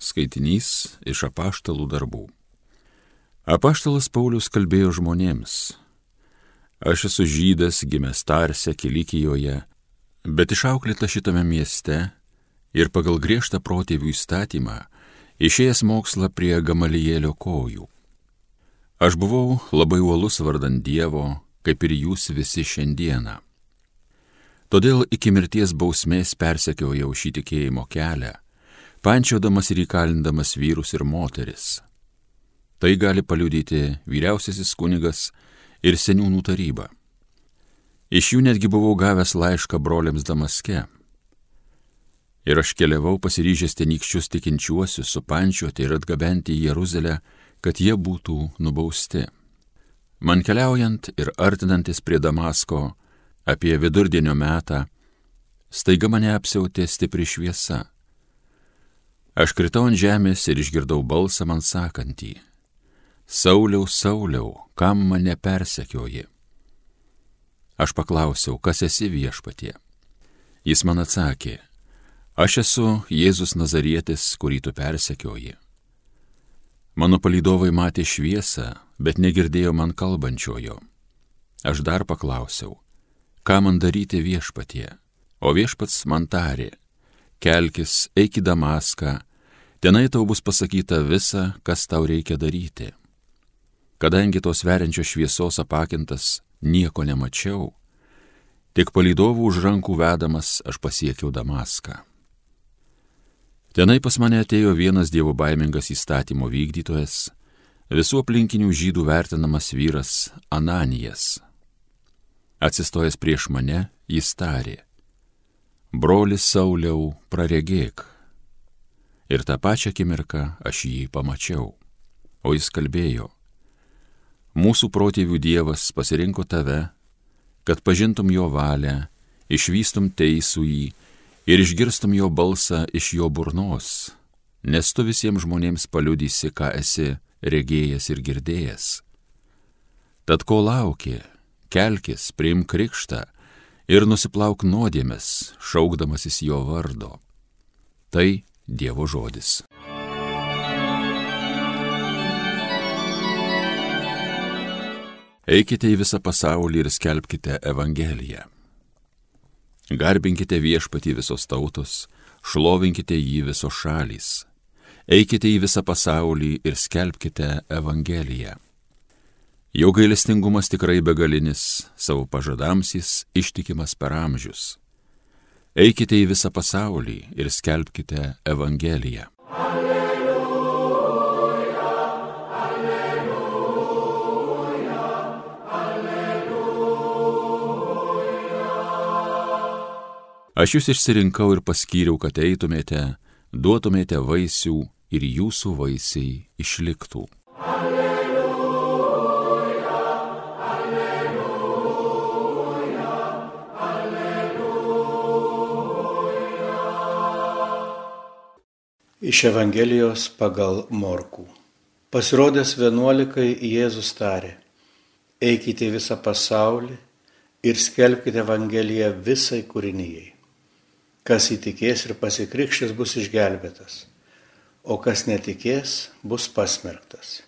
Skaitinys iš apaštalų darbų. Apaštalas Paulius kalbėjo žmonėms. Aš esu žydas, gimęs Tarse, Kilikijoje, bet išauklėta šitame mieste ir pagal griežtą protėvių įstatymą išėjęs mokslą prie Gamalijėlio kojų. Aš buvau labai uolus vardant Dievo, kaip ir jūs visi šiandieną. Todėl iki mirties bausmės persekiojau šį tikėjimo kelią pančiodamas ir įkalindamas vyrus ir moteris. Tai gali paliudyti vyriausiasis kunigas ir seniūnų taryba. Iš jų netgi buvau gavęs laišką broliams Damaske. Ir aš keliavau pasiryžęs tenykščius tikinčiuosius supančiuoti ir atgabenti į Jeruzalę, kad jie būtų nubausti. Man keliaujant ir artinantis prie Damasko apie vidurdienio metą, staiga mane apsiautė stipri šviesa Aš kritau ant žemės ir išgirdau balsą man sakantį. Sauliau, Sauliau, kam mane persekioji? Aš paklausiau, kas esi viešpatie. Jis man atsakė, aš esu Jėzus Nazarietis, kurį tu persekioji. Mano palydovai matė šviesą, bet negirdėjo man kalbančiojo. Aš dar paklausiau, ką man daryti viešpatie, o viešpats man tarė, kelkis, eik į Damaską, Tenai tau bus pasakyta visa, kas tau reikia daryti. Kadangi tos veriančios šviesos apakintas nieko nemačiau, tik palydovų už rankų vedamas aš pasiekiau Damaską. Tenai pas mane atėjo vienas dievo baimingas įstatymo vykdytojas, visų aplinkinių žydų vertinamas vyras Ananijas. Atsistojęs prieš mane, jis tarė, brolis Sauliau, praregėk ir tą pačią akimirką aš jį pamačiau. O jis kalbėjo, mūsų protėvių Dievas pasirinko tave, kad pažintum jo valią, išvystum teisų jį ir išgirstum jo balsą iš jo burnos, nes tu visiems žmonėms paliudysi, ką esi regėjęs ir girdėjęs. Tad ko lauki, kelkis, priim krikštą ir nusiplauk nuodėmės, šaukdamasis jo vardo. Tai Dievo žodis. Eikite į visą pasaulį ir skelbkite Evangeliją. Garbinkite viešpatį visos tautos, šlovinkite jį visos šalys. Eikite į visą pasaulį ir skelbkite Evangeliją. Jo gailestingumas tikrai begalinis, savo pažadams jis ištikimas per amžius. Eikite į visą pasaulį ir skelbkite Evangeliją. Alleluja, alleluja, alleluja. Aš jūs išsirinkau ir paskyriau, kad eitumėte, duotumėte vaisių ir jūsų vaisiai išliktų. Iš Evangelijos pagal Morkų. Pasirodęs vienuolikai Jėzus tarė, eikite į visą pasaulį ir skelbkite Evangeliją visai kūrinyjei. Kas įtikės ir pasikrikščės bus išgelbėtas, o kas netikės bus pasmerktas.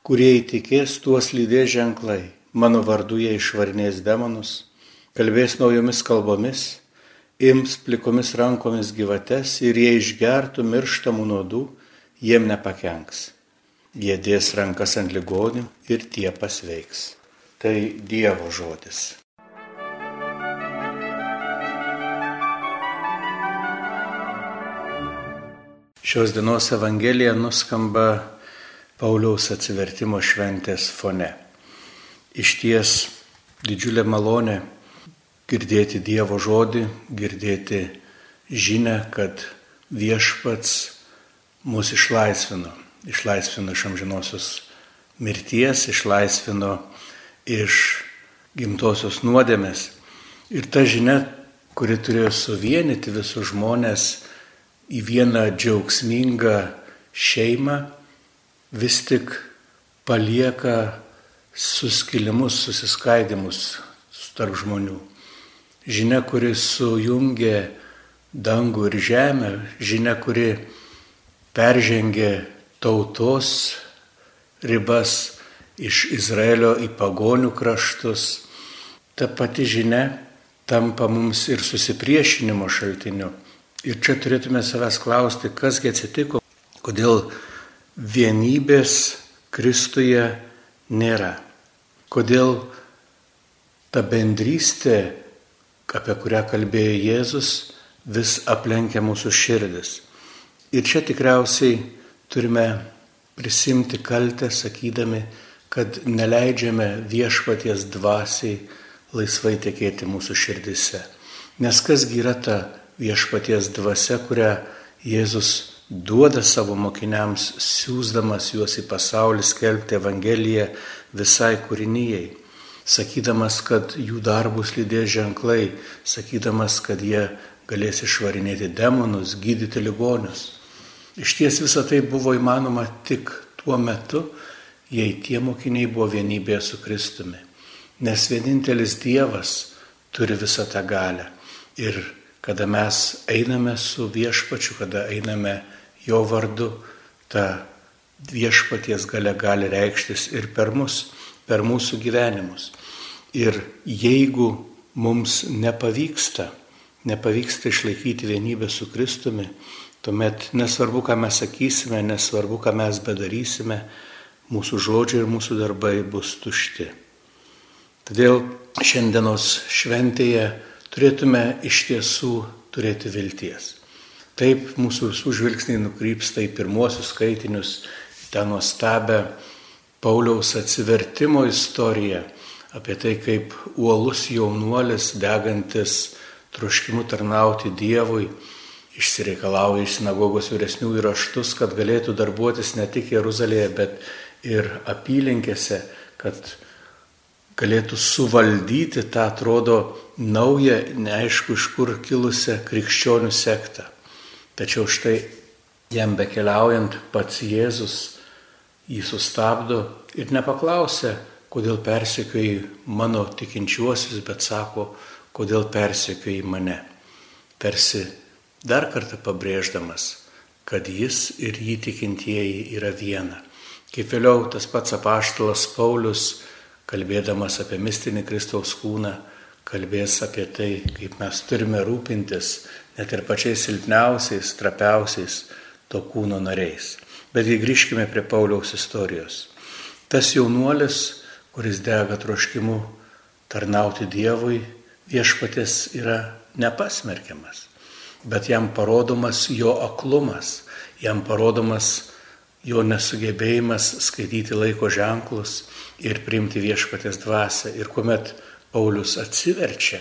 Kurie įtikės, tuos lydės ženklai, mano vardu jie išvarnės demonus, kalbės naujomis kalbomis ims plikomis rankomis gyvates ir jie išgertų mirštamų nuodų, jiem nepakenks. Jie dės rankas ant ligonių ir tie pasveiks. Tai Dievo žodis. Šios dienos Evangelija nuskamba Pauliaus atsivertimo šventės fone. Iš ties didžiulė malonė girdėti Dievo žodį, girdėti žinę, kad viešpats mus išlaisvino. Išlaisvino iš amžinosios mirties, išlaisvino iš gimtosios nuodėmės. Ir ta žinia, kuri turėjo suvienyti visus žmonės į vieną džiaugsmingą šeimą, vis tik palieka suskilimus, susiskaidimus tarp žmonių žinia, kuri sujungė dangų ir žemę, žinia, kuri peržengė tautos ribas iš Izraelio į pagonių kraštus. Ta pati žinia tampa mums ir susipriešinimo šaltiniu. Ir čia turėtume savęs klausti, kasgi atsitiko, kodėl vienybės Kristuje nėra. Kodėl ta bendrystė, apie kurią kalbėjo Jėzus, vis aplenkia mūsų širdis. Ir čia tikriausiai turime prisimti kaltę, sakydami, kad neleidžiame viešpaties dvasiai laisvai tekėti mūsų širdise. Nes kasgi yra ta viešpaties dvasia, kurią Jėzus duoda savo mokiniams, siūsdamas juos į pasaulį skelbti Evangeliją visai kūrinyjei, sakydamas, kad jų darbus lydės ženklai, sakydamas, kad jie galės išvarinėti demonus, gydyti ligonius. Iš ties visa tai buvo įmanoma tik tuo metu, jei tie mokiniai buvo vienybėje su Kristumi. Nes vienintelis Dievas turi visą tą galę. Ir kada mes einame su viešpačiu, kada einame jo vardu, ta viešpaties gale gali reikštis ir per mus, per mūsų gyvenimus. Ir jeigu mums nepavyksta, nepavyksta išlaikyti vienybę su Kristumi, tuomet nesvarbu, ką mes sakysime, nesvarbu, ką mes bedarysime, mūsų žodžiai ir mūsų darbai bus tušti. Todėl šiandienos šventėje turėtume iš tiesų turėti vilties. Taip mūsų visų žvilgsniai nukrypsta į pirmuosius skaitinius, tą nuostabę Pauliaus atsivertimo istoriją apie tai, kaip uolus jaunuolis, degantis troškimu tarnauti Dievui, išsireikalauja iš sinagogos vyresnių įraštus, kad galėtų darbuotis ne tik Jeruzalėje, bet ir apylinkėse, kad galėtų suvaldyti tą, atrodo, naują, neaišku iš kur kilusią krikščionių sektą. Tačiau štai jam bekeliaujant pats Jėzus jį sustabdo ir nepaklausia, kodėl persekioji mano tikinčiuosius, bet sako, kodėl persekioji mane. Tarsi dar kartą pabrėždamas, kad jis ir jį tikintieji yra viena. Kaip vėliau tas pats apaštalas Paulius, kalbėdamas apie mistinį Kristaus kūną, kalbės apie tai, kaip mes turime rūpintis net ir pačiais silpniausiais, trapiausiais to kūno nariais. Betgi grįžkime prie Pauliaus istorijos. Tas jaunuolis, kuris dega troškimu tarnauti Dievui, viešpatės yra nepasmerkiamas, bet jam parodomas jo aklumas, jam parodomas jo nesugebėjimas skaityti laiko ženklus ir priimti viešpatės dvasę. Ir kuomet Paulius atsiverčia,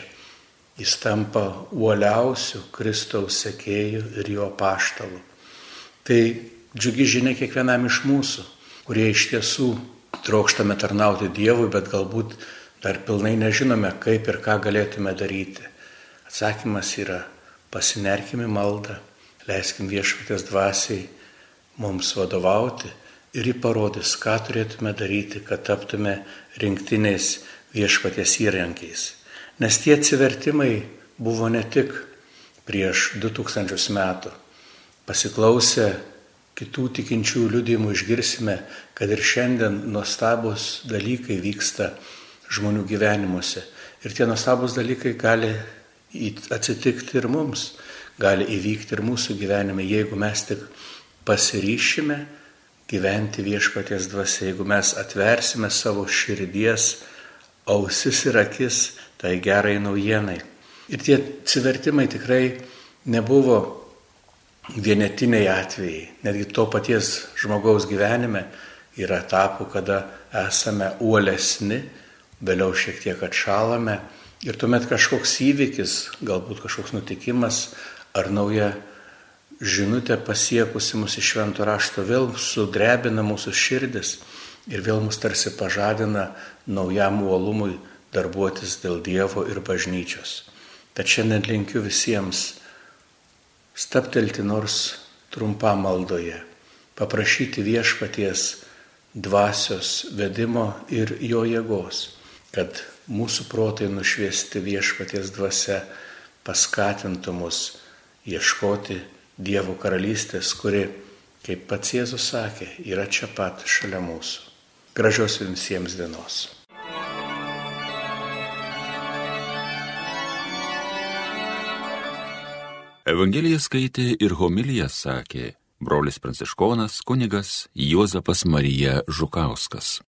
jis tampa uoliausiu Kristaus sekėjų ir jo paštalu. Tai džiugi žinia kiekvienam iš mūsų, kurie iš tiesų trokštame tarnauti Dievui, bet galbūt dar pilnai nežinome, kaip ir ką galėtume daryti. Atsakymas yra pasinerkime maldą, leiskim viešpatės dvasiai mums vadovauti ir jį parodys, ką turėtume daryti, kad taptume rinktiniais viešpaties įrankiais. Nes tie atsivertimai buvo ne tik prieš 2000 metų. Pasiklausę kitų tikinčių liudimų išgirsime, kad ir šiandien nuostabus dalykai vyksta žmonių gyvenimuose. Ir tie nuostabus dalykai gali atsitikti ir mums, gali įvykti ir mūsų gyvenime, jeigu mes tik pasiryšime gyventi viešpaties dvasia, jeigu mes atversime savo širdies ausis ir akis tai gerai naujienai. Ir tie atsivertimai tikrai nebuvo vienetiniai atvejai. Netgi to paties žmogaus gyvenime yra etapų, kada esame uolesni, vėliau šiek tiek atšalame ir tuomet kažkoks įvykis, galbūt kažkoks nutikimas ar nauja žinutė pasiekusi mus iš švento rašto vėl sudrebina mūsų širdis ir vėl mus tarsi pažadina naujam uolumui darbuotis dėl Dievo ir bažnyčios. Tad šiandien linkiu visiems staptelti nors trumpam maldoje, paprašyti viešpaties dvasios vedimo ir jo jėgos, kad mūsų protai nušviesti viešpaties dvasia paskatintų mus ieškoti Dievo karalystės, kuri kaip pats Jėzus sakė, yra čia pat šalia mūsų. Gražios visiems dienos. Evangeliją skaitė ir homiliją sakė brolis pranciškonas kunigas Juozapas Marija Žukauskas.